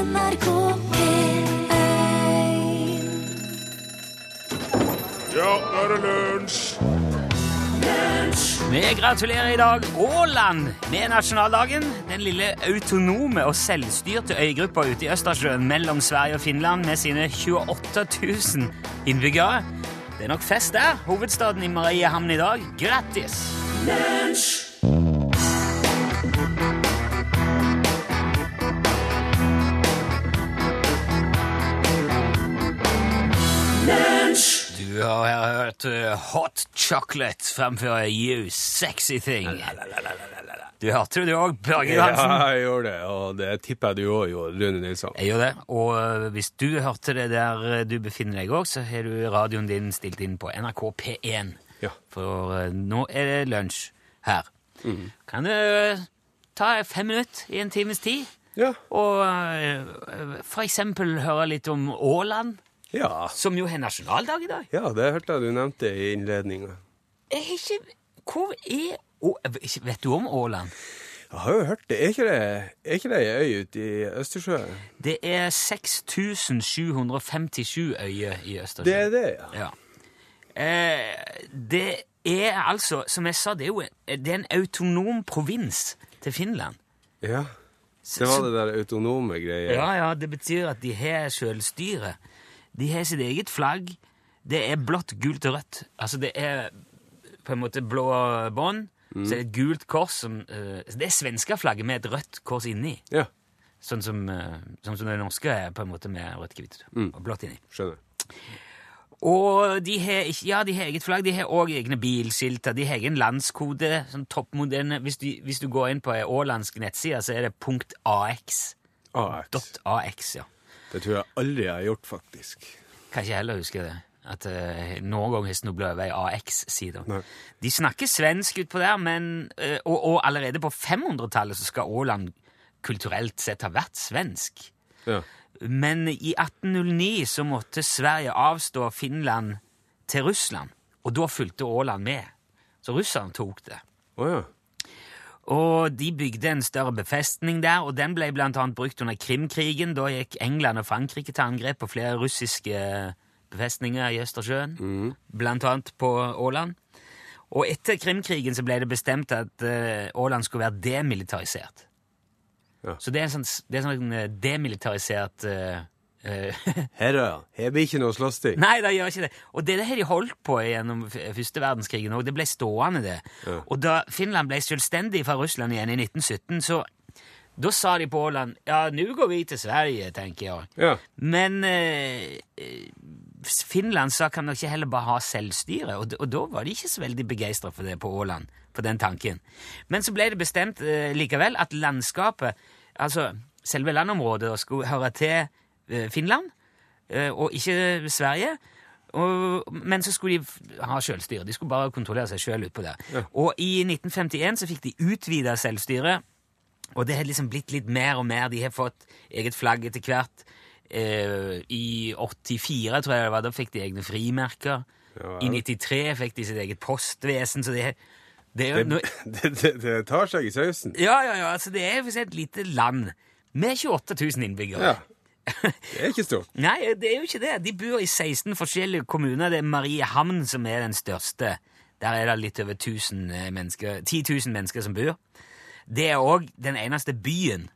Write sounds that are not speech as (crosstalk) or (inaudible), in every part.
NRK P1 Ja, nå er det lunsj! Vi gratulerer i dag Åland med nasjonaldagen. Den lille autonome og selvstyrte øygruppa ute i Østersjøen mellom Sverige og Finland med sine 28 000 innbyggere. Det er nok fest der. Hovedstaden i Mariehamn i dag. Grattis! Du har hørt uh, Hot Chocolate fremføre You Sexy Thing. Du hørte det du òg, Børge Johansen. Ja, jeg gjorde det, og det tipper jeg du òg gjorde, Rune Nilsson. Jeg gjør det. Og øh, hvis du hørte det der øh, du befinner deg òg, så har du radioen din stilt inn på NRK P1. Ja. For nå er det lunsj her. Kan du ta fem minutter i en times tid Ja. og for eksempel høre litt om Åland, Ja. som jo har nasjonaldag i dag? ja, det hørte jeg du nevnte i innledninga. Jeg har ikke Hvor er Å, Vet du om Åland? Jeg har jo hørt det. Er ikke det, er ikke det ei øy ute i Østersjøen? Det er 6757 øyer i Østersjøen. Det er det, ja. Ja. Eh, det er altså, som jeg sa, det er jo en, det er en autonom provins til Finland. Ja. Det var det der autonome greia. Ja, ja, det betyr at de har selvstyre. De har sitt eget flagg. Det er blått, gult og rødt. Altså, det er på en måte blå bånd, så er det et gult kors som uh, Det er svenskeflagget med et rødt kors inni. Ja, Sånn som, uh, sånn som det norske er på en måte med rødt, hvitt og blått inni. skjønner. Og de har ja, de har eget flagg, de har også egne bilskilter, de har egen landskode, sånn toppmoderne. Hvis, du- hvis du går inn på ei ålandsk nettside, så er det punkt .ax. AX. .ax, ja. Det tror jeg aldri jeg har gjort, faktisk. Kan ikke heller huske det. At uh, noen gang har snubla over ei AX-side. De snakker svensk utpå der, men, uh, og, og allerede på 500-tallet så skal Åland kulturelt sett ha vært svensk. Ja. Men i 1809 så måtte Sverige avstå Finland til Russland, og da fulgte Åland med. Så russerne tok det. Oh, ja. Og de bygde en større befestning der, og den ble annet brukt under Krimkrigen. Da gikk England og Frankrike til angrep på flere russiske befestninger i Østersjøen, blant annet på Åland. Og etter Krimkrigen så ble det bestemt at uh, Åland skulle være demilitarisert. Ja. Så det er en sånn, det er en sånn eh, demilitarisert eh, eh, (laughs) Her, ja. Her blir ikke noe slåssing. Nei, det gjør ikke det. Og det har de holdt på gjennom første verdenskrigen òg. Det ble stående, det. Og da Finland ble selvstendig fra Russland igjen i 1917, så da sa de på Åland ja, nå går vi til Sverige, tenker jeg. Ja. Men eh, eh, Finland sa kan dere ikke heller bare ha selvstyre, og, og da var de ikke så veldig begeistra for det på Åland, for den tanken. Men så ble det bestemt eh, likevel at landskapet, altså selve landområdet, skulle høre til eh, Finland, eh, og ikke Sverige. Og, men så skulle de ha selvstyre. De skulle bare kontrollere seg sjøl utpå der. Og i 1951 så fikk de utvida selvstyre, og det har liksom blitt litt mer og mer. De har fått eget flagg etter hvert. Eh, I 84, tror jeg det var, da fikk de egne frimerker. Ja, I 93 fikk de sitt eget postvesen, så det, det er jo (laughs) Det, det, det, det tar seg i sausen. Ja, ja, ja, altså det er for et lite land med 28 000 innbyggere. Ja. Det er ikke stort. (laughs) Nei, det er jo ikke det. De bor i 16 forskjellige kommuner. Det er Mariehamn som er den største. Der er det litt over 1000 mennesker, 10 000 mennesker som bor. Det er òg den eneste byen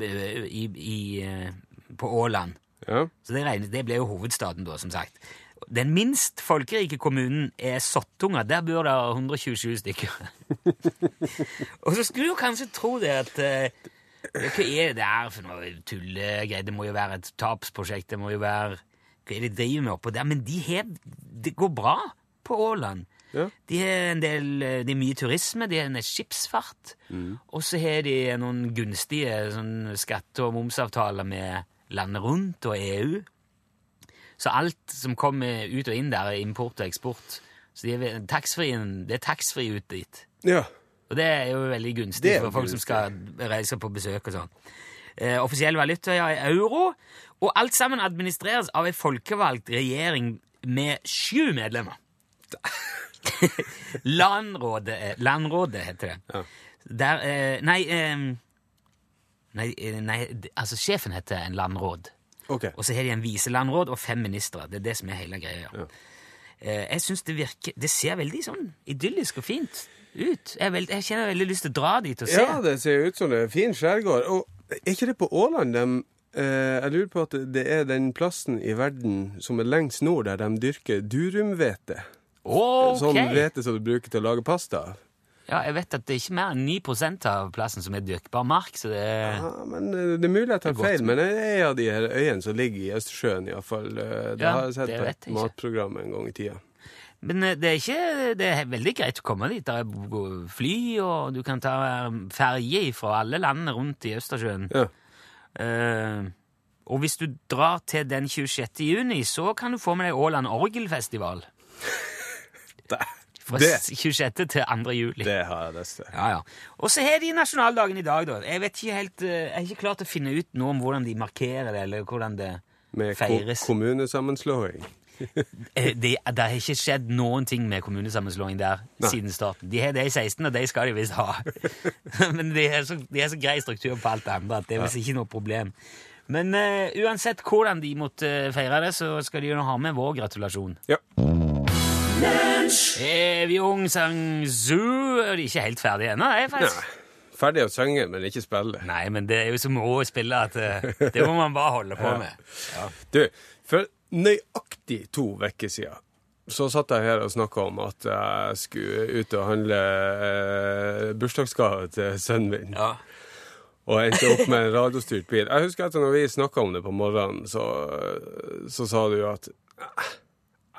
eh, i, i, eh, på Åland. Ja. Så det, regnes, det ble jo hovedstaden, da, som sagt. Den minst folkerike kommunen er Sottunga. Der bor det 127 stykker. (laughs) (laughs) Og så skulle du kanskje tro det at eh, Hva er det der for noe tullegreier? Det må jo være et tapsprosjekt. Det må jo være Hva er det de driver med oppå der? Men de har Det går bra på Åland. Ja. De har en del eh, Det er mye turisme, de har en skipsfart. skipsfart. Og så har de noen gunstige sånn, skatte- og momsavtaler med landet rundt og EU. Så alt som kommer ut og inn der, er import og eksport. Så de er, det er taxfree ut dit. ja. Og det er jo veldig gunstig for folk gunstig. som skal reise på besøk og sånn. Eh, offisiell valuta ja, er euro, og alt sammen administreres av en folkevalgt regjering med sju medlemmer. (laughs) Landrådet, landrådet heter det. Ja. Der, eh, nei, eh, Nei, nei, altså sjefen heter en landråd. Okay. Og så har de en viselandråd og fem ministre. Det er det som er hele greia. Ja. Eh, jeg synes det virker Det ser veldig sånn idyllisk og fint ut. Jeg, veld, jeg kjenner veldig lyst til å dra dit og se. Ja, det ser ut som det er fin skjærgård. Og er ikke det på Åland de eh, Jeg lurer på at det er den plassen i verden som er lengst nord, der de dyrker durumhvete. Ok! Sånn hvete som du bruker til å lage pasta av. Ja, jeg vet at det er ikke mer enn 9 av plassen som er dyrkbar mark, så det er Ja, men eh, Det er mulig jeg tar feil, men det en av de her øyene som ligger i Østersjøen, iallfall. Det Ja, har jeg sett på et matprogram en gang i tida. Men eh, det er ikke Det er veldig greit å komme dit. Det er fly, og du kan ta eh, ferje fra alle landene rundt i Østersjøen. Ja. Uh, og hvis du drar til den 26. juni, så kan du få med deg Åland Orgelfestival. (laughs) Det, Fra Det- 26. til 2. juli. det har jeg lyst til. Ja, ja. Og så har de nasjonaldagen i dag, da. Jeg vet ikke helt, jeg har ikke klart å finne ut noe om hvordan de markerer det, eller hvordan det Med ko kommunesammenslåing. Eh, Det, det har ikke skjedd noen ting med kommunesammenslåing der Nei. siden starten. De har det i 16, og de skal de visst ha. (laughs) Men de har så, de har så grei struktur på alt det andre at det er visst ikke noe problem. Men uh, uansett hvordan de måtte eh, feire det, så skal de jo ha med vår gratulasjon. Ja. Evig ung sang Zoo er de ikke helt ferdige ennå, er faktisk. Nei. Ferdig å synge, men ikke spille. Nei, men det er jo så moro å spille at uh, det må man bare holde på med. Du, for nøyaktig to uker siden så satt jeg her og snakka om at jeg skulle ut og handle eh, bursdagsgave til sønnen min. Ja. Og endte opp med en radiostyrt bil. Jeg husker at når vi snakka om det på morgenen, så, så sa du at "Eh,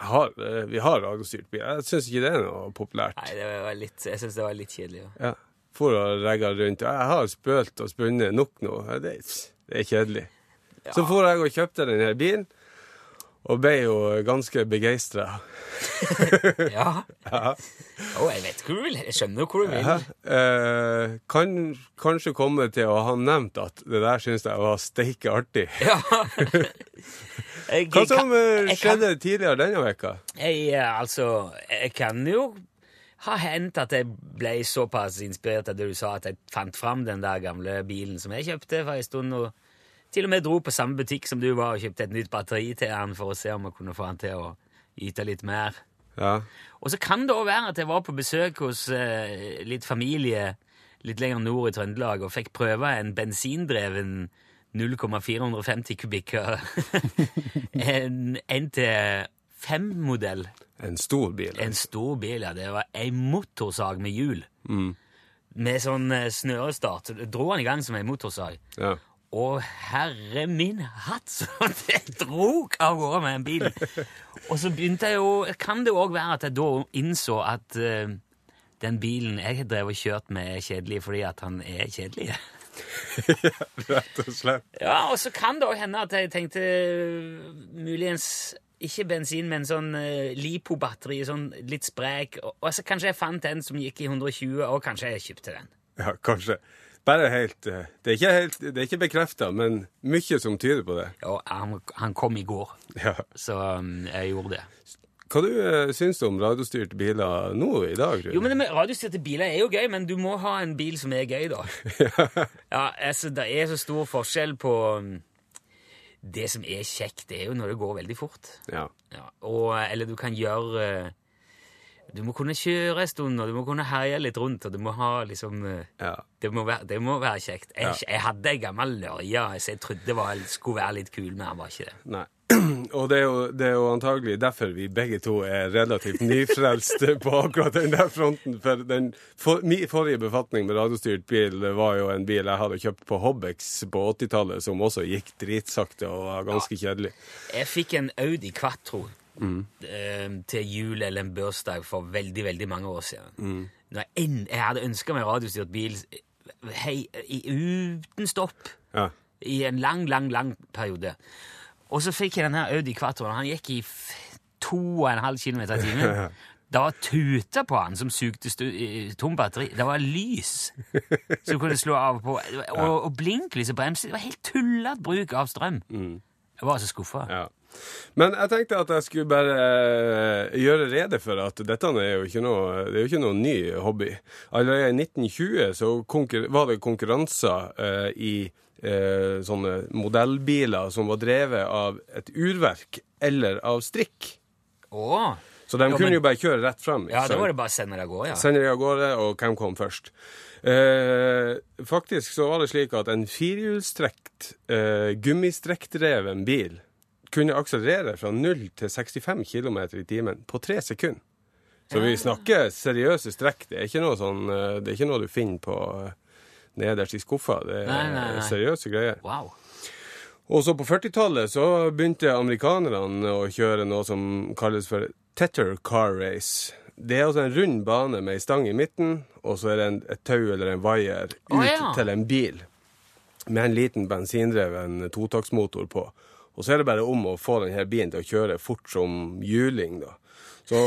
jeg har, eh, vi har radiostyrt bil. Jeg syns ikke det er noe populært. Nei, det var litt, jeg syns det var litt kjedelig. Ja. Ja. For å regge rundt. Jeg har spølt og spunnet nok nå. Det, det er kjedelig. Så for jeg og kjøpte denne bilen, og ble jo ganske begeistra. (laughs) ja. Å, jeg vet hvor du vil. Jeg skjønner hvor du vil. Eh, kan kanskje komme til å ha nevnt at det der syns jeg var steike artig. (laughs) Ja. (laughs) Jeg, Hva som kan- eh, kan- skjedde tidligere denne veka? Jeg, eh, altså, jeg kan jo ha hendt at jeg ble såpass inspirert av det du sa, at jeg fant fram den der gamle bilen som jeg kjøpte for en stund, og til og med dro på samme butikk som du var og kjøpte et nytt batteri til han for å se om jeg kunne få han til å yte litt mer. Ja. Og så kan det òg være at jeg var på besøk hos eh, litt familie litt lenger nord i Trøndelag og fikk prøve en bensindreven 0,450 kubikker. (laughs) en NT5-modell. En stor bil. En stor bil, ja. Det var ei motorsag med hjul. Mm. Med sånn eh, snørestart. Så dro han i gang som ei motorsag. Ja. Og herre min hatt, så (laughs) det drog av gårde med en bil! Og så begynte jeg jo Kan det òg være at jeg da innså at uh, den bilen jeg har drevet og kjørt med, er kjedelig fordi at han er kjedelig? (laughs) Rett og slett. Ja, og så kan det òg hende at jeg tenkte uh, muligens ikke bensin, men sånn uh, Lipo-batteri, sånn litt sprek. Og, og så kanskje jeg fant en som gikk i 120, og kanskje jeg kjøpte den. Ja, kanskje. Bare helt eh, Det er ikke, helt, det er ikke bekrefta, men mye som tyder på det. Ja, han, han kom i går, Ja. så um, jeg gjorde det. Hva du uh, syns du om radiostyrte biler nå i dag? Rune? Jo, men Radiostyrte biler er jo gøy, men du må ha en bil som er gøy, da. (laughs) ja, altså, Det er så stor forskjell på um, Det som er kjekt, det er jo når det går veldig fort. Ja. Ja, og, eller du kan gjøre eh, Du må kunne kjøre en stund, og du må kunne herje litt rundt, og du må ha liksom eh, ja. Det må være, det må være kjekt. Jeg, Ja. jeg hadde ei gammel lørje som jeg trodde var, skulle være litt kul, men han var ikke det. Nei. (clears throat) Og det er, jo, det er jo antagelig derfor vi begge to er relativt nyfrelste (laughs) på akkurat den der fronten. For den for, min forrige befatning med radiostyrt bil var jo en bil jeg hadde kjøpt på Hobbex på 80-tallet, som også gikk dritsakte og var ganske kjedelig. Jeg fikk en Audi Quattro eh, til jul eller en bursdag for veldig, veldig mange år siden. Når jeg, jeg hadde ønska meg radiostyrt bil eh, hei, i, uten stopp. Ja. i en lang, lang, lang periode. Og så fikk jeg denne Audi Quattroen. Han gikk i f- to og en halv kilometer i timen. (laughs) Det var tuter på han som sugde tom batteri. Det var lys som kunne slå av og på. Og, og blinklys og bremser. Det var helt tullete bruk av strøm. Jeg var så skuffa. Ja. Men jeg tenkte at jeg skulle bare eh, gjøre rede for at dette er jo ikke noe, det jo ikke noe ny hobby. Allerede i 1920 så var det konkurranser eh, i eh, sånne modellbiler som var drevet av et urverk eller av strikk. Åh. Så de Jo, kunne men- jo bare kjøre rett fram. Ja, da var det bare å sende det av gårde, ja. Sender de av gårde, og hvem kom først? Eh, faktisk så var det slik at en firehjulstrekt, eh, gummistrekkdreven bil kunne akselerere fra 0 til 65 km i timen på tre sekunder. Så vi snakker seriøse strekk. Det er ikke noe, sånn, eh, det er ikke noe du finner på eh, nederst i skuffa. Det er Nei, nei, nei. seriøse greier. Wow. Og så på 40-tallet så begynte amerikanerne å kjøre noe som kalles for tether car race. Det er altså en rund bane med ei stang i midten, og så er det en, et tau eller en vaier ut oh, ja. til en bil med en liten bensindreven totaktsmotor på. Og så er det bare om å få denne bilen til å kjøre fort som juling, da. Så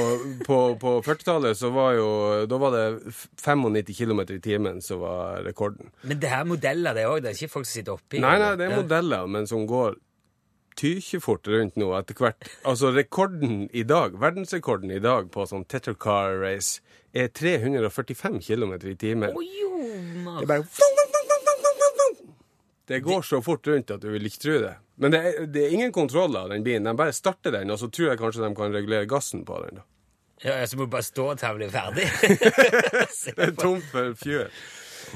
på, på 40-tallet så var jo Da var det 95 km i timen som var rekorden. Men det her modeller, det òg? Det er ikke folk som sitter oppi? Nei, nei, det er modeller, men som går tykjefort rundt nå etter hvert. Altså, rekorden i dag, verdensrekorden i dag på sånn Tetter car race er 345 km i timen. Å jo. Det er bare Det går så fort rundt at du vil ikke tro det. Men det er, det er ingen kontroll av den bilen. De bare starter den, og så tror jeg kanskje de kan regulere gassen på den. da. Ja, så må du bare stå til han blir ferdig. (laughs) (laughs) Det er tomt for fuel.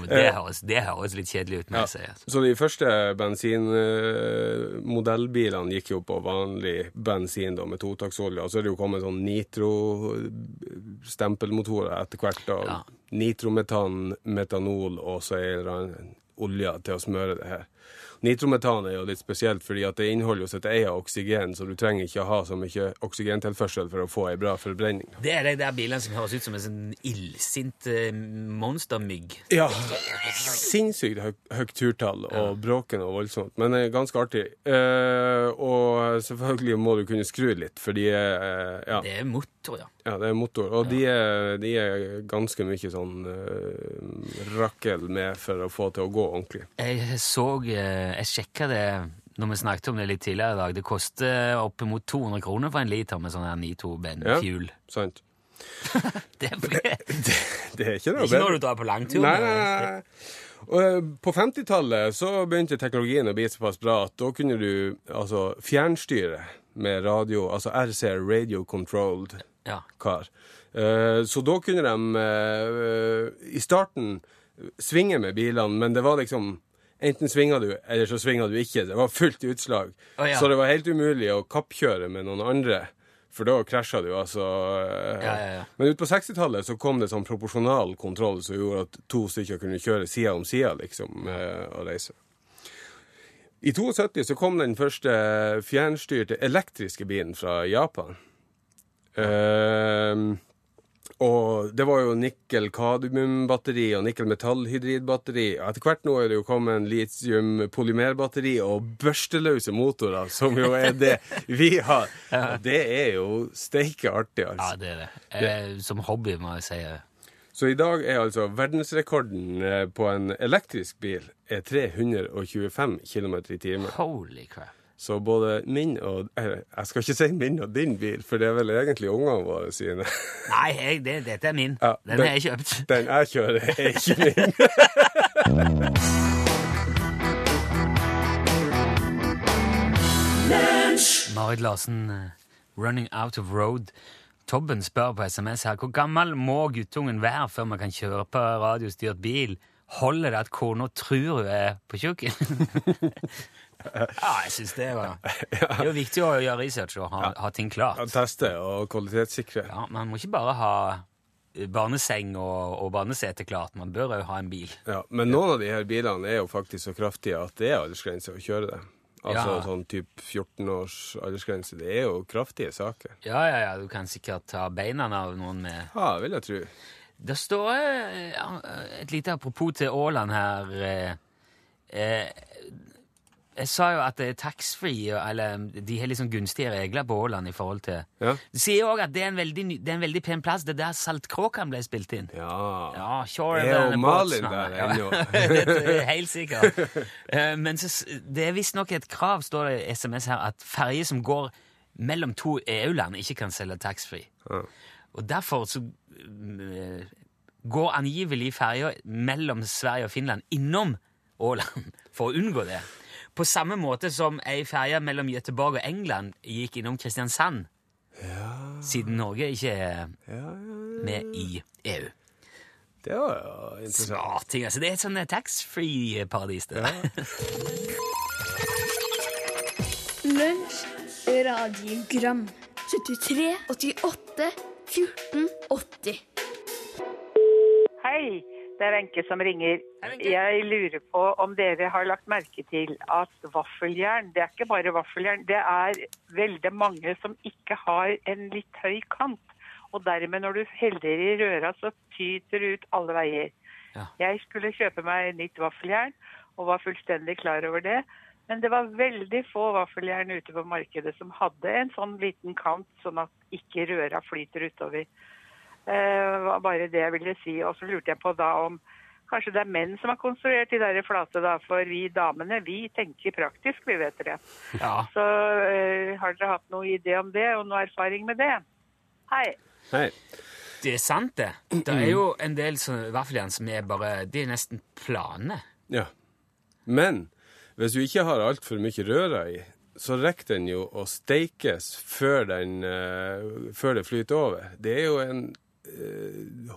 Det, høres, det høres litt kjedelig ut, Ja. jeg. Altså. Så de første bensinmodellbilene gikk jo på vanlig bensin da, med totaktsolje, og så er det jo kommet sånn nitro-stempelmotorer etter hvert. da. Ja. Nitrometan, metanol og så eller annen olje til å smøre det her. Nitrometan er jo litt spesielt, fordi at det inneholder jo sitt eget oksygen, så du trenger ikke å ha så mye oksygentilførsel for å få ei bra forbrenning. Det er de der bilene som høres ut som en sånn illsint eh, monstermygg. Ja. Sinnssykt høy, høyt turtall og bråkende og voldsomt, men det er ganske artig. Eh, og selvfølgelig må du kunne skru litt, for de er eh, ja, Det er motor, ja. ja, det er motor. Og de, er, de er ganske mye sånn uh, rakkel med for å få til å gå ordentlig. Jeg så eh, Jeg sjekka det når vi snakket om det litt tidligere i dag. Det koster oppimot 200 kroner for en liter med sånn her Ja. Nitro-fuel. Sant? Det, (laughs) det er (laughs) Det er ikke noe ikke når du drar på langtur. Nei, nei, nei. Og eh, på 50-tallet så begynte teknologien å bli såpass bra at da kunne du altså fjernstyre med radio, altså RC, Radio Controlled Ja. kar. Eh, Så da kunne de eh, i starten svinge med bilene, men det var liksom Enten svinga du, eller så svinga du ikke. Det var fullt utslag. Oh, ja. Så det var helt umulig å kappkjøre med noen andre. For da krasja du, altså. eh, Ja, ja, ja. Men ut på 60-tallet så kom det sånn proporsjonal kontroll som gjorde at to stykker kunne kjøre side om side, liksom, og reise. I 72 så kom den første fjernstyrte elektriske bilen fra Japan. Ehm, og det var jo nikkel-kadmiumbatteri og nikkel-metallhydridbatteri. Etter hvert nå er det jo kommet litium-polymerbatteri og børsteløse motorer, som jo er det vi har. (laughs) Og det er jo steike artig, ja, altså. det er det. Eh, Som hobby, må jeg si. Så i dag er altså verdensrekorden eh, på en elektrisk bil er 325 km i timen. Holy crap. Så både min og eh, Jeg skal ikke si min og din bil, for det er vel egentlig ungene våre sine. Nei, jeg, det, dette er min. Ja, Den det- har jeg kjøpt. Den jeg kjører, er ikke min. (laughs) Marit Larsen, eh, 'Running Out of Road'. Tobben spør på SMS her hvor gammel må guttungen være før man kan kjøre på radiostyrt bil. Holder det at kona tror hun er på kjøkken? (laughs) (laughs) ja, jeg syns det var (laughs) Det er jo viktig å gjøre research og ha, ha ting klart. Teste og kvalitetssikre. Ja, Man må ikke bare ha eh, barneseng og, og barnesete klart, man bør òg ha en bil. Ja, men noen av de her bilene er jo faktisk så kraftige at det er aldersgrense å kjøre det. Altså Ja. sånn typ 14 års aldersgrense. Det er jo kraftige saker. Ja, ja, ja, du kan sikkert ta beina av noen med Ja, vil jeg tro. Det står eh, et lite apropos til Åland her. eh, eh, jeg sa jo at det er taxfree, eller de har liksom gunstige regler på Åland i forhold til Ja. De sier òg at det er, en veldig, det er en veldig pen plass. Det er der Saltkråkan ble spilt inn. Ja. Ja, sure, Er jo Malin der ennå? (laughs) det helt sikkert. Eh, Men så, det er visstnok et krav, står det i SMS her, at ferjer som går mellom to EU-land, ikke kan selge taxfree. Ja. Og derfor så eh, går angivelig ferja mellom Sverige og Finland innom Åland (laughs) for å unngå det. På samme måte som ei ferje mellom Gøteborg og England gikk innom Kristiansand. Ja. Siden Norge ikke er Ja, ja, med i EU. det var jo interessant. Smarting, altså. Det er et sånn taxfree-paradis. det der. Lunsj, radiogram 73, 88, 14, 80 Hei, det er Wenche som ringer. Jeg lurer på om dere har lagt merke til at vaffeljern, det er ikke bare vaffeljern, det er veldig mange som ikke har en litt høy kant. Og dermed når du heller i røra, så tyter det ut alle veier. Ja. Jeg skulle kjøpe meg nytt vaffeljern, og var fullstendig klar over det. Men det var veldig få vaffeljern ute på markedet som hadde en sånn liten kant, sånn at ikke røra flyter utover. Eh, var bare det jeg ville si. Og så lurte jeg på da om kanskje det er menn som har konstruert de der flate, da. For vi damene, vi tenker praktisk, vi vet dere. Ja. Så eh, har dere hatt noe idé om det, og noe erfaring med det? Hei. Hei. Det er sant, det. Det er jo en del vaffeljern som er bare De er nesten plane. Ja. Men hvis du ikke har altfor mye røra i, så rekker den jo å steikes før, den, uh, før det flyter over. Det er jo en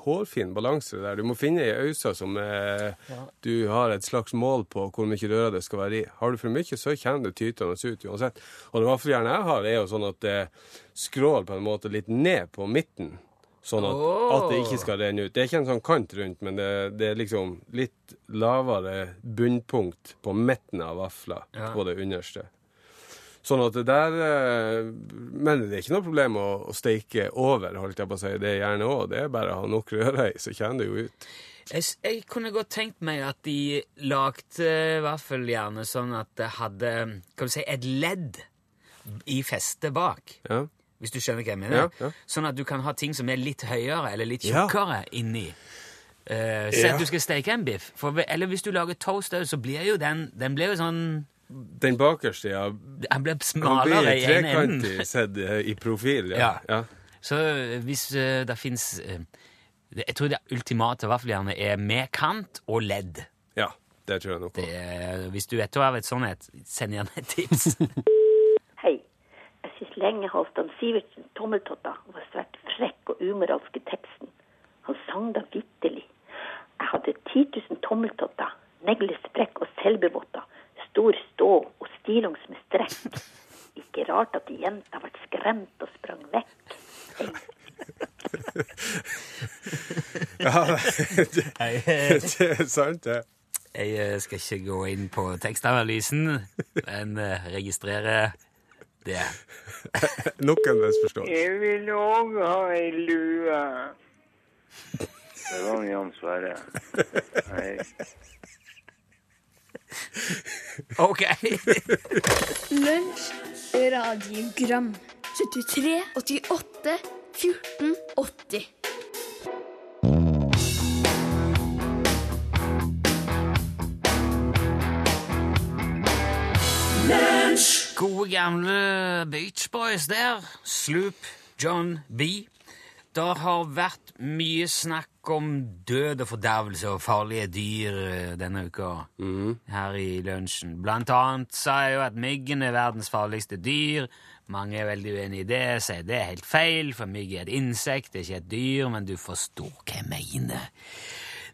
hårfin balanse der. Du må finne ei øyse som eh, du har et slags mål på hvor mye røra det skal være i. Har du for mye, så kommer det tytende ut uansett. Og det vaffeljernet jeg har, er jo sånn at det skrår på en måte litt ned på midten. Sånn at, oh. at det ikke skal renne ut. Det er ikke en sånn kant rundt, men det, det er liksom litt lavere bunnpunkt på midten av vafla Ja. på det underste. Sånn at der eh, Men det er ikke noe problem å, å steike over, holdt jeg på å si. Det er gjerne òg. Det er bare å ha nok røre så kommer det jo ut. Jeg, jeg kunne godt tenkt meg at de lagde vaffeljernet sånn at det hadde kan du si, et ledd i festet bak. Ja. Hvis du skjønner hva jeg mener? Ja, ja. Sånn at du kan ha ting som er litt høyere eller litt tjukkere inni. Uh, Se Ja. at du skal steke en biff. For, eller hvis du lager toast òg, så blir jo den Den blir jo sånn Den bakerste, ja. Han blir smalere blir i enden. trekantig sett eh, i profil. Ja. Ja. ja. Så eh, hvis uh, det fins Jeg tror det ultimate vaffeljernet er med kant og ledd. Ja, det tror jeg nok. Det er, hvis du vet av et sånt et, send gjerne et tips. (laughs) Hei. Jeg syns lenge Halvdan Sivertsen Tommeltotta var svært frekk og umoralsk i teksten. Han sang da vitterlig. Jeg hadde 10 000 tommeltotter, neglesprekk og selvbevotter, stor stå og stillongs med strekk. Ikke rart at jenta ble skremt og sprang vekk. Ja, det, eh, det er sant, det. jeg eh, skal ikke gå inn på tekstanalysen, men eh, registrere det. Nok en misforståelse. Jeg vil òg ha ei lue. Det var Jan Sverre. Hei. Ok! Lunsj, radiogram 73, 88, 14, 80 Gode gamle Beach Boys der. Sloop, John B. Det har vært mye snakk om død og fordervelse og farlige dyr eh, denne uka her i lunsjen. Blant annet sa jeg jo at myggen er verdens farligste dyr. Mange er veldig uenig i det, sier det er helt feil, for mygg er et insekt, det er ikke et dyr, men du forstår hva jeg mener.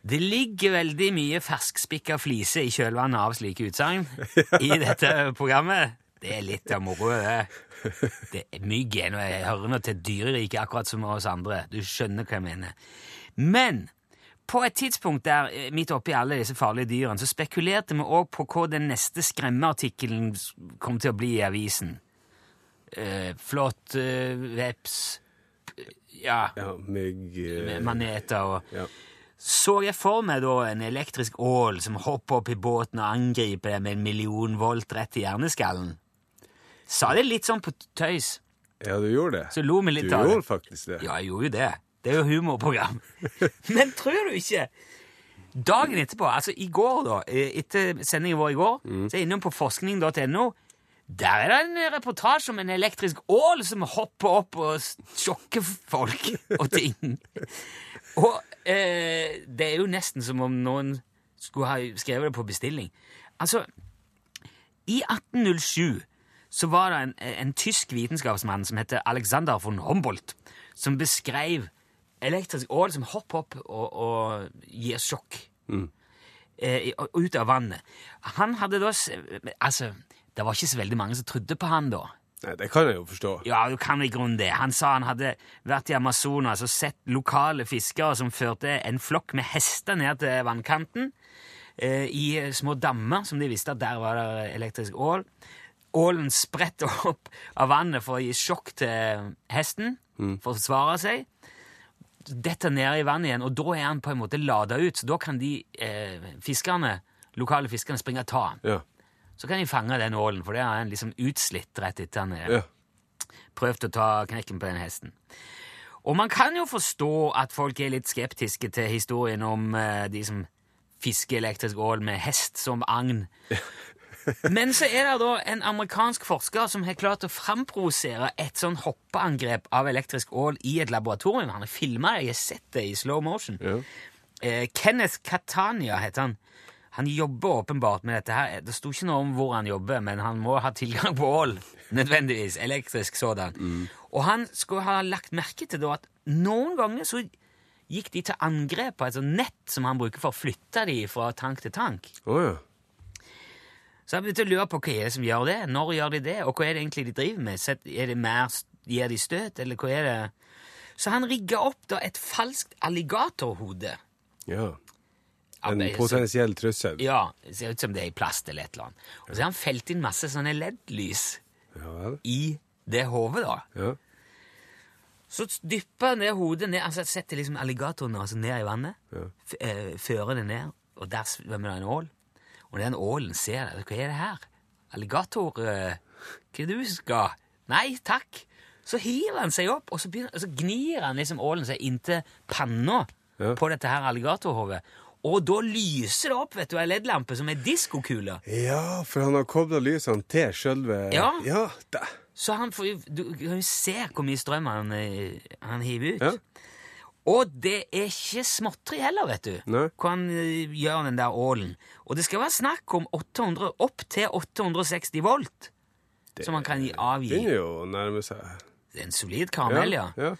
Det ligger veldig mye ferskspikka flise i kjølvannet av slike utsagn (laughs) i dette programmet. Det er litt av moroa, det. det. er Mygg er noe, jeg hører nå til dyreriket, akkurat som oss andre. Du skjønner hva jeg mener. Men på et tidspunkt der, eh, midt oppi alle disse farlige dyrene, så spekulerte vi òg på hva den neste skremmeartikkelen kom til å bli i avisen. Uh, flått uh, veps, eh, ja, Ja, mygg uh, maneter og ja. så jeg for meg da en elektrisk ål som hopper opp i båten og angriper deg med en million volt rett i hjerneskallen. Sa det litt sånn på tøys, Ja, du gjorde det. så lo vi Du av det. gjorde faktisk det. Ja, jeg gjorde jo det. Det er jo humorprogram. (laughs) Men tror du ikke Dagen etterpå, altså i går, da, eh, etter sendingen vår i går, så er jeg innom på forskning.no. Der er det en reportasje om en elektrisk ål som hopper opp og sjokker folk og ting. (laughs) Og eh, det er jo nesten som om noen skulle ha skrevet det på bestilling. Altså, i 1807 så var det en, en tysk vitenskapsmann som heter Alexander von Humboldt, som beskrev elektrisk ål som hopper opp og, og gir sjokk eh, ut av vannet. Han hadde da Altså, det var ikke så veldig mange som trodde på han da. Nei, det kan jeg jo forstå. Ja, du kan i grunnen det. Han sa han hadde vært i Amazonas og sett lokale fiskere som førte en flokk med hester ned til vannkanten eh, i små dammer, som de visste at der var det elektrisk ål. Ålen spretter opp av vannet for å gi sjokk til hesten, for å forsvare seg. Detter ned i vannet igjen, og da er han på en måte lada ut, så da kan de eh, fiskerne, lokale fiskerne springe og ta han. Ja. Så kan de fange den ålen, for det er han liksom utslitt rett etter han er ja. prøvd å ta knekken på den hesten. Og man kan jo forstå at folk er litt skeptiske til historien om eh, de som fisker elektrisk ål med hest som agn. Men så er det da en amerikansk forsker som har klart å framprovosere et sånn hoppeangrep av elektrisk ål i et laboratorium. Han har filma det, jeg har sett det i slow motion. Ja. Eh, Kenneth Catania heter han. Han jobber åpenbart med dette her. Det sto ikke noe om hvor han jobber, men han må ha tilgang på ål. (laughs) Nødvendigvis. Elektrisk sådan. Og han skulle ha lagt merke til at noen ganger så gikk de til angrep på et sånt nett som han bruker for å flytte de fra tank til tank. Oh, ja. Så jeg begynte å lure på hva er det som gjør det, når gjør de det, og hva er det egentlig de driver med? Er det mer, Gir de støt, eller hva er det? Så han rigga opp da et falskt alligatorhode. ja. En potensiell trussel. Ja, det ser ut som det er i plast eller et eller annet. Og så har han felt inn masse sånne LED-lys Ja i det hodet, da. Ja. Så dypper han det hodet ned, altså setter liksom alligatoren altså ned i vannet, Ja. eh, fører det ned, og der svømmer det en ål. Og den ålen ser det. Hva er det her? Alligator eh, Hva er det du skal? Nei, takk. Så hiver han seg opp, og så, begynner, og så gnir han liksom ålen seg inntil panna Ja. på dette her alligatorhodet. Og da lyser det opp, vet du, ei LED-lampe som er diskokule. ja, for han har kobla lysene til sjølve Ja. ja da. Så han får, du kan jo se hvor mye strøm han, eh, han hiver ut. Ja. Og det er ikke småtteri heller, vet du. Nei. Hva han eh, gjør den der ålen. Og det skal være snakk om 800, opp til 860 volt. som han kan avgi. Det Begynner jo å nærme seg. Det er en solid karamell, ja. ja.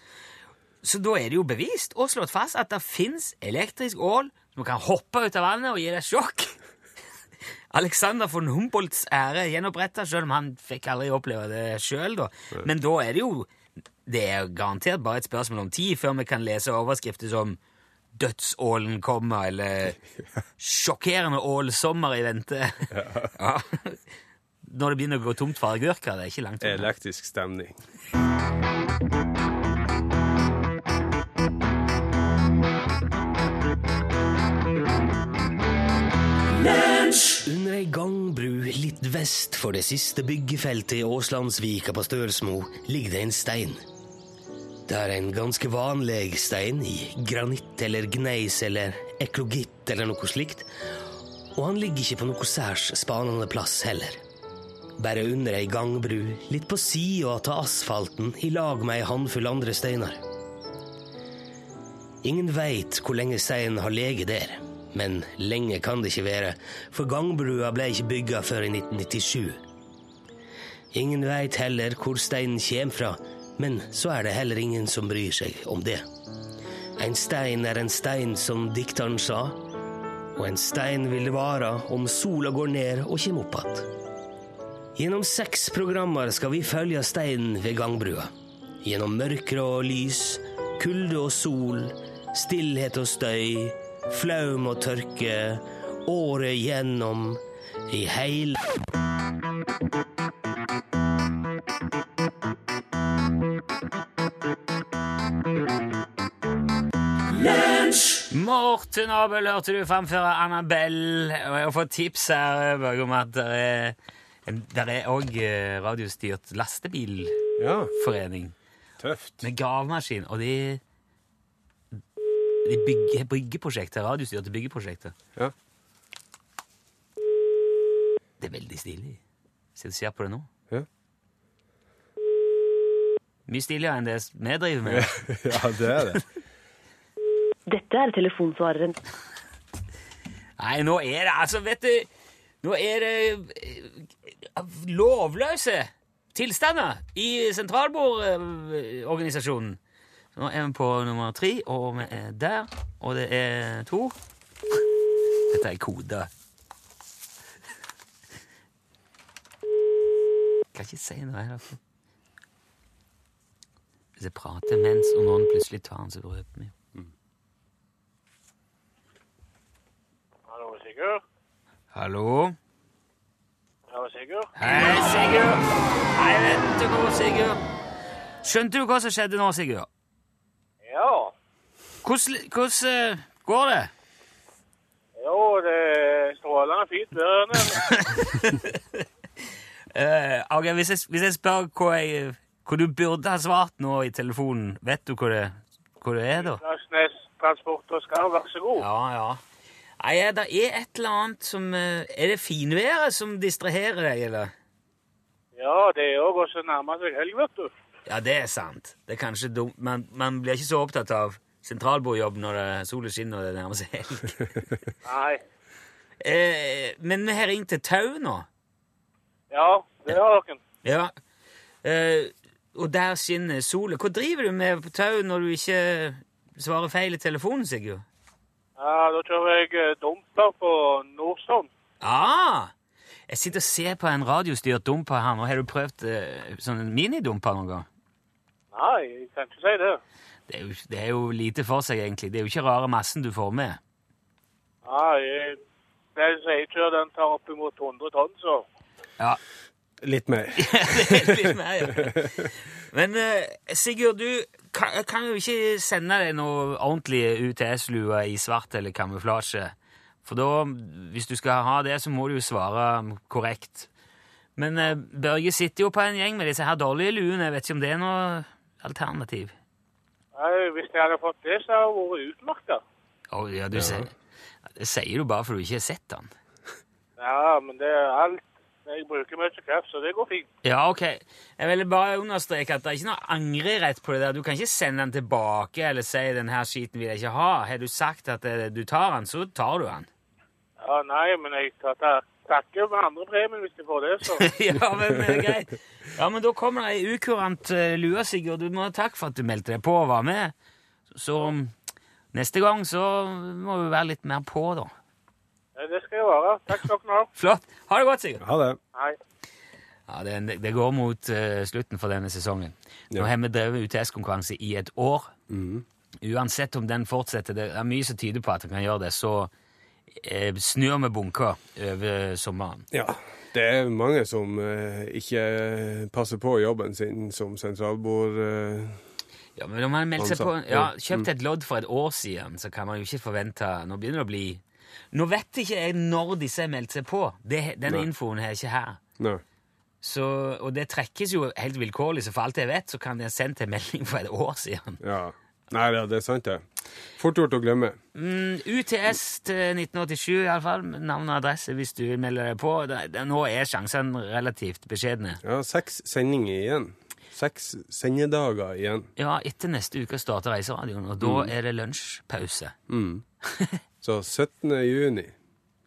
Så da er det jo bevist og slått fast at det fins elektrisk ål som kan hoppe ut av vannet og gi deg sjokk. (laughs) Alexander von Humboldts ære gjenoppretta, selv om han fikk aldri oppleve det sjøl, da. Men da er det jo Det er garantert bare et spørsmål om tid før vi kan lese overskrifter som 'Dødsålen kommer', eller 'Sjokkerende ålsommer i vente'. (laughs) Ja. Når det begynner å gå tomt for agurker. Det er ikke langt unna. Elektrisk stemning. Under ei gangbru litt vest for det siste byggefeltet i Åslandsvika på Stølsmo ligger det en stein. Det er en ganske vanlig stein i granitt eller gneis eller eklogitt eller noe slikt, og han ligger ikke på noe særs spanende plass heller. Bare under ei gangbru, litt på sida av asfalten, i lag med ei håndfull andre steiner. Ingen veit hvor lenge steinen har ligget der, men lenge kan det ikke være, for gangbrua ble ikke bygga før i 1997. Ingen veit heller hvor steinen kommer fra, men så er det heller ingen som bryr seg om det. En stein er en stein, som dikteren sa, og en stein vil vare om sola går ned og kommer opp igjen. Gjennom seks programmer skal vi følge steinen ved gangbrua. Gjennom mørke og lys, kulde og sol, stillhet og støy, flaum og tørke, året gjennom, i heile Morten Nabel hørte du framføre Annabelle, og jeg har fått tips her Børge, om at det er, er òg radiostyrt lastebilforening Ja, tøft. med gravemaskin, og de de bygger byggeprosjekter, radiostyrte byggeprosjekter. Ja. Det er veldig stilig. Ser du ser på det nå. Ja. Mye stiligere enn det vi driver med. (laughs) ja, det er det. Dette er telefonsvareren. Nei, nå er det altså, vet du Nå er det eh, lovløse tilstander i sentralbordorganisasjonen. Nå er vi på nummer tre, og vi er der, og det er to. Dette er koder. Kan ikke si noe her. altså. Hvis jeg prater mens, og noen plutselig tar den, så røper vi. Sigurd. Hallo? Hallo, Sigurd. Hei, Sigurd! Hei, vet du hva, Sigurd? Skjønte du hva som skjedde nå, Sigurd? Ja. Hvordan, hvordan eh, går det? Jo, det er strålende fint vær her nede. (laughs) Eh, ok, hvis jeg, hvis jeg spør hva, jeg, hva du burde ha svart nå i telefonen, vet du hva det, hva det er da? Transport og Skarv, vær så god. Ja, ja. Nei, ja, det er et eller annet som eh, Er det finværet som distraherer deg, eller? Ja, det er jo også nærmere seg helg, vet du. Ja, det er sant. Det er kanskje dumt. Man, man blir ikke så opptatt av sentralbordjobb når sola skinner og det nærmer seg helg. (laughs) Nei. Eh, men vi har ringt til Tau nå. Ja, det har dere. Ja. Eh, og der skinner sola. Hva driver du med på Tau når du ikke svarer feil i telefonen, Sigurd? Ja, da kjører jeg eh, dumper på Nordstrand. Ah! Jeg sitter og ser på en radiostyrt dumper her nå. Har du prøvd eh, sånn en minidumper noen gang? Nei, jeg kan ikke si det. Det er, jo, det er jo lite for seg, egentlig. Det er jo ikke rare massen du får med. Nei, jeg, den som jeg kjører, den tar opp imot 100 tonn, så. Ja, Litt mer. (laughs) det er litt mer, ja. Men eh, Sigurd, du kan, kan jo ikke sende deg noe ordentlig UTS-lue i svart eller kamuflasje. For da, hvis du skal ha det, så må du jo svare korrekt. Men eh, Børge sitter jo på en gjeng med disse her dårlige luene. Jeg vet ikke om det er noe alternativ. Nei, hvis jeg hadde fått det, så hadde jeg vært utmerka. Oh, ja, du sier, det sier du bare for du ikke har sett den. Ja, men det er alt. Jeg bruker mye kraft, så det går fint. Ja, ok. Jeg vil bare understreke at det er ikke noe angrerett på det der. Du kan ikke sende den tilbake eller si 'den her skiten vil jeg ikke ha'. Har du sagt at eh, du tar den, så tar du den. Ja, nei, men jeg tar, takker for andre premien hvis jeg får det, så. (laughs) ja, men det er greit. Ja, men da kommer det ei ukurant uh, lue, Sigurd. Du må ha takk for at du meldte deg på og var med. Så neste gang så må vi være litt mer på, da. Det skal jeg være. Takk skal dere ha. (laughs) Flott. Ha det godt, Sigurd. Ha det. Hei. Ja, det, det går mot uh, slutten for denne sesongen. Nå Ja. har vi drevet UTS-konkurranse i et år. Uansett om den fortsetter, det er mye som tyder på at den kan gjøre det, så uh, snur vi bunker over sommeren. Ja. Det er mange som uh, ikke passer på jobben sin som sentralbord... Ja, men om man melder seg på ja, ja. Kjøpt et lodd for et år siden, så kan man jo ikke forvente Nå begynner det å bli Nå vet ikke jeg når disse har meldt seg på. Det, denne Nei. infoen er ikke her. Nei. Så, og det trekkes jo helt vilkårlig, så for alt jeg vet, så kan de ha sendt en melding for et år siden. Ja. Nei, ja, det er sant, det. Fort gjort å glemme. Mm, UTS til 1987, iallfall. Navn og adresse hvis du vil melde deg på. Det, det, nå er sjansene relativt beskjedne. Ja, seks sendinger igjen. Seks sendedager igjen. Ja, etter neste uke starter Reiseradioen, og da er det lunsjpause. Så 17. juni,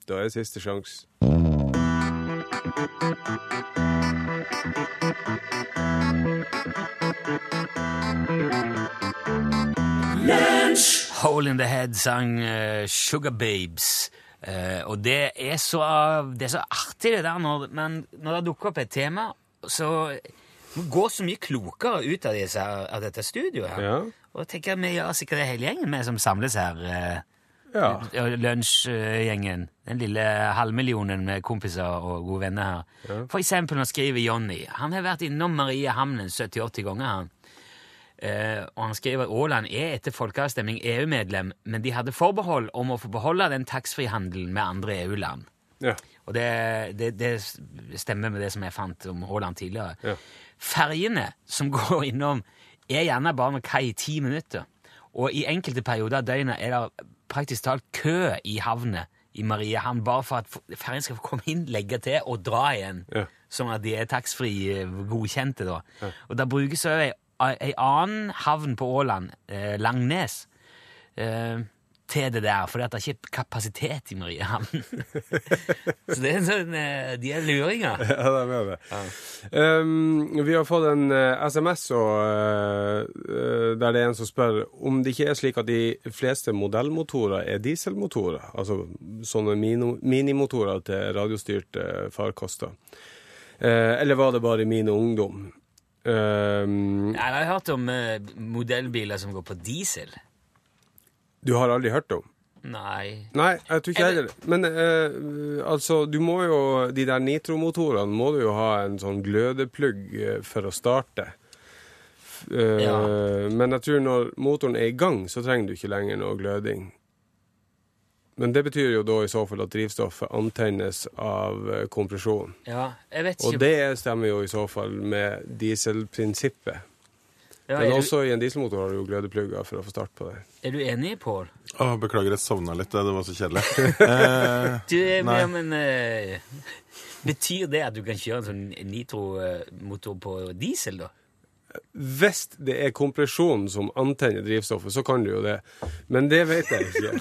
da er siste sjanse. Hole in the Head sang uh, Sugar Babes. Uh, og det er, så, det er så artig det der når, men når det dukker opp et tema, så man går så mye klokere ut av, disse, av dette studioet. her. Ja. Og jeg tenker vi gjør sikkert det hele gjengen vi som samles her. eh, Ja. ja, Lunsjgjengen. Den lille halvmillionen med kompiser og gode venner her. For eksempel nå skriver Jonny. Han har vært innom Marie Hamnen 70-80 ganger. han. Uh, og han skriver Åland er etter folkeavstemning EU-medlem, men de hadde forbehold om å få beholde den taxfree-handelen med andre EU-land. Ja. Og det, det, det stemmer med det som jeg fant om Åland tidligere. Ja. Ferjene som (laughs) går innom, er gjerne bare med kai i ti minutter. Og i enkelte perioder av døgnet er det praktisk talt kø i havnet i Mariehamn, bare for at ferjen skal få komme inn, legge til og dra igjen. Ja. Sånn at de er taxfree eh, godkjente, da. Og da brukes òg ei, ei annen havn på Åland, eh, Langnes, eh, til det der, at det er ikke kapasitet i Mariehamn. Så det er en sånn eh, De er luringer. (laughs) Ja, det er det. Um, vi har fått en SMS og, eh, eh, der det er en som spør om det ikke er slik at de fleste modellmotorer er dieselmotorer. Altså sånne mino, minimotorer til radiostyrte farkoster. Eller var det bare min ungdom? Um, Jeg har hørt om modellbiler som går på diesel. Du har aldri hørt om? Nei Nei, jeg tror ikke heller. Men eh, altså, du må jo De der nitromotorene må du jo ha en sånn glødeplugg eh, for å starte. Eh, Ja. Men jeg tror når motoren er i gang, så trenger du ikke lenger noe gløding. Men det betyr jo da i så fall at drivstoffet antennes av eh, kompresjon. Ja, jeg vet ikke. Og det stemmer jo i så fall med dieselprinsippet. Ja, Men også du, i en dieselmotor har du jo glødeplugger for å få start på det. er du enig, Pål? Å, beklager, jeg sovna litt. Det var så kjedelig. (laughs) Eh, Du, eh, Nei. men uh, Betyr det at du kan kjøre en sånn nitromotor på diesel, da? Hvis det er kompresjonen som antenner drivstoffet, så kan du jo det. Men det vet jeg ikke.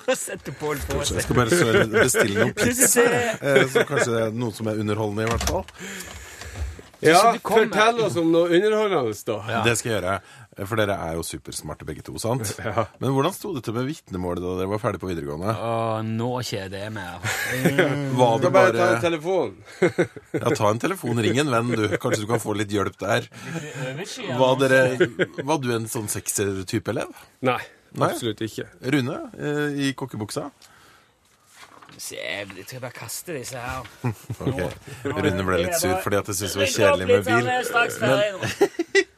(laughs) På jeg skal bare bestille noen pizza. Eh, så kanskje det er noe som er underholdende, i hvert fall. Ja, fortell oss om noe underholdende, da. Det skal jeg gjøre. Eh, For dere er jo supersmarte begge to, sant? (laughs) Ja. Men hvordan sto det til med vitnemålet da dere var ferdig på videregående? Åh, nå kjeder jeg meg. (laughs) Var det bare ta en telefon. (laughs) Ja, ta en telefon, ring en venn, du. Kanskje du kan få litt hjelp der. Var, dere, var du en sånn sekser-type elev? Nei, Nei? absolutt ikke. Rune eh, i kokkebuksa? Se, jeg tror jeg bare kaster disse her. Ok. Rune ble litt sur fordi at jeg syntes det var kjedelig med bil. bil.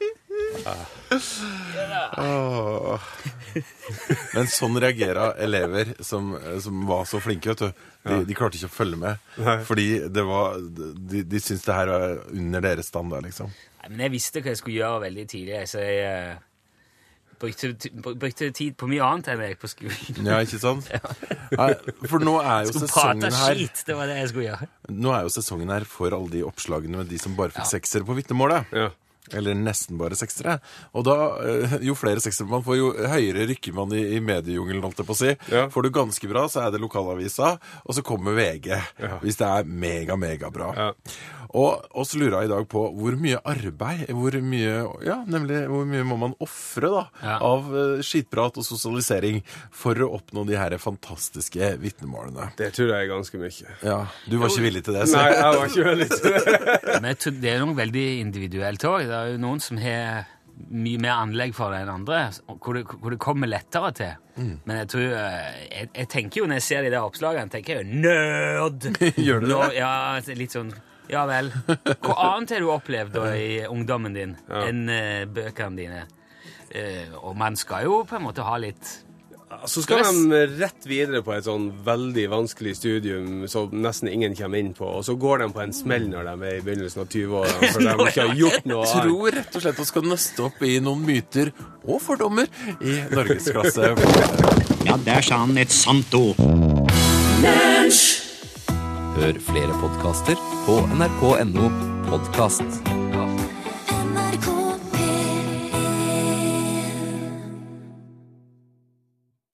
Men sånn reagerer elever som, som var så flinke, vet du. De, de klarte ikke å følge med. Nei. Fordi det var, de, de syntes det her var under deres standard, liksom. Nei, Men jeg visste hva jeg skulle gjøre veldig tidlig, så jeg eh, brukte, brukte tid på mye annet enn jeg på skolen. Ja, ikke sant? (laughs) Nei, for nå er jo Skulle sesongen her skit, det var det jeg skulle gjøre. Nå er jo sesongen her for alle de oppslagene med de som bare fikk seksere på vitnemålet. Ja. Eller nesten bare seksere. Og da, eh, jo flere seksere man får, jo høyere rykker man i, i mediejungelen, holdt jeg på å si. Ja. Får du ganske bra, så er det lokalavisa, og så kommer VG. Ja. Hvis det er mega, mega bra. Ja. Og oss lurer i dag på hvor mye arbeid, hvor mye, ja, nemlig hvor mye må man ofre da, Ja. av eh, skitprat og sosialisering for å oppnå de her fantastiske vitnemålene. Det tror jeg er ganske mye. Ja, du var ikke villig til det, så. Nei, jeg var ikke veldig til det. (laughs) Men jeg tror det er noe veldig individuelt òg. Det er jo noen som har mye mer anlegg for det enn andre, hvor det, hvor det kommer lettere til. Mm. Men jeg tror eh, jeg, jeg tenker jo når jeg ser de der oppslagene, tenker jeg jo nerd! (laughs) Gjør du det? Ja, litt sånn Ja vel. Hva annet har du opplevd da i ungdommen din enn uh, bøkene dine? Uh, og man skal jo på en måte ha litt Så skal de rett videre på et sånn veldig vanskelig studium som nesten ingen kommer inn på, og så går de på en smell når de er i begynnelsen av 20-årene, for de (laughs) ikke har gjort noe Jeg annet. tror rett og slett vi skal nøste opp i noen myter og fordommer i norgesklasse. (laughs) Ja, der sa han et sant ord. Hør flere podkaster på nrk.no podkast.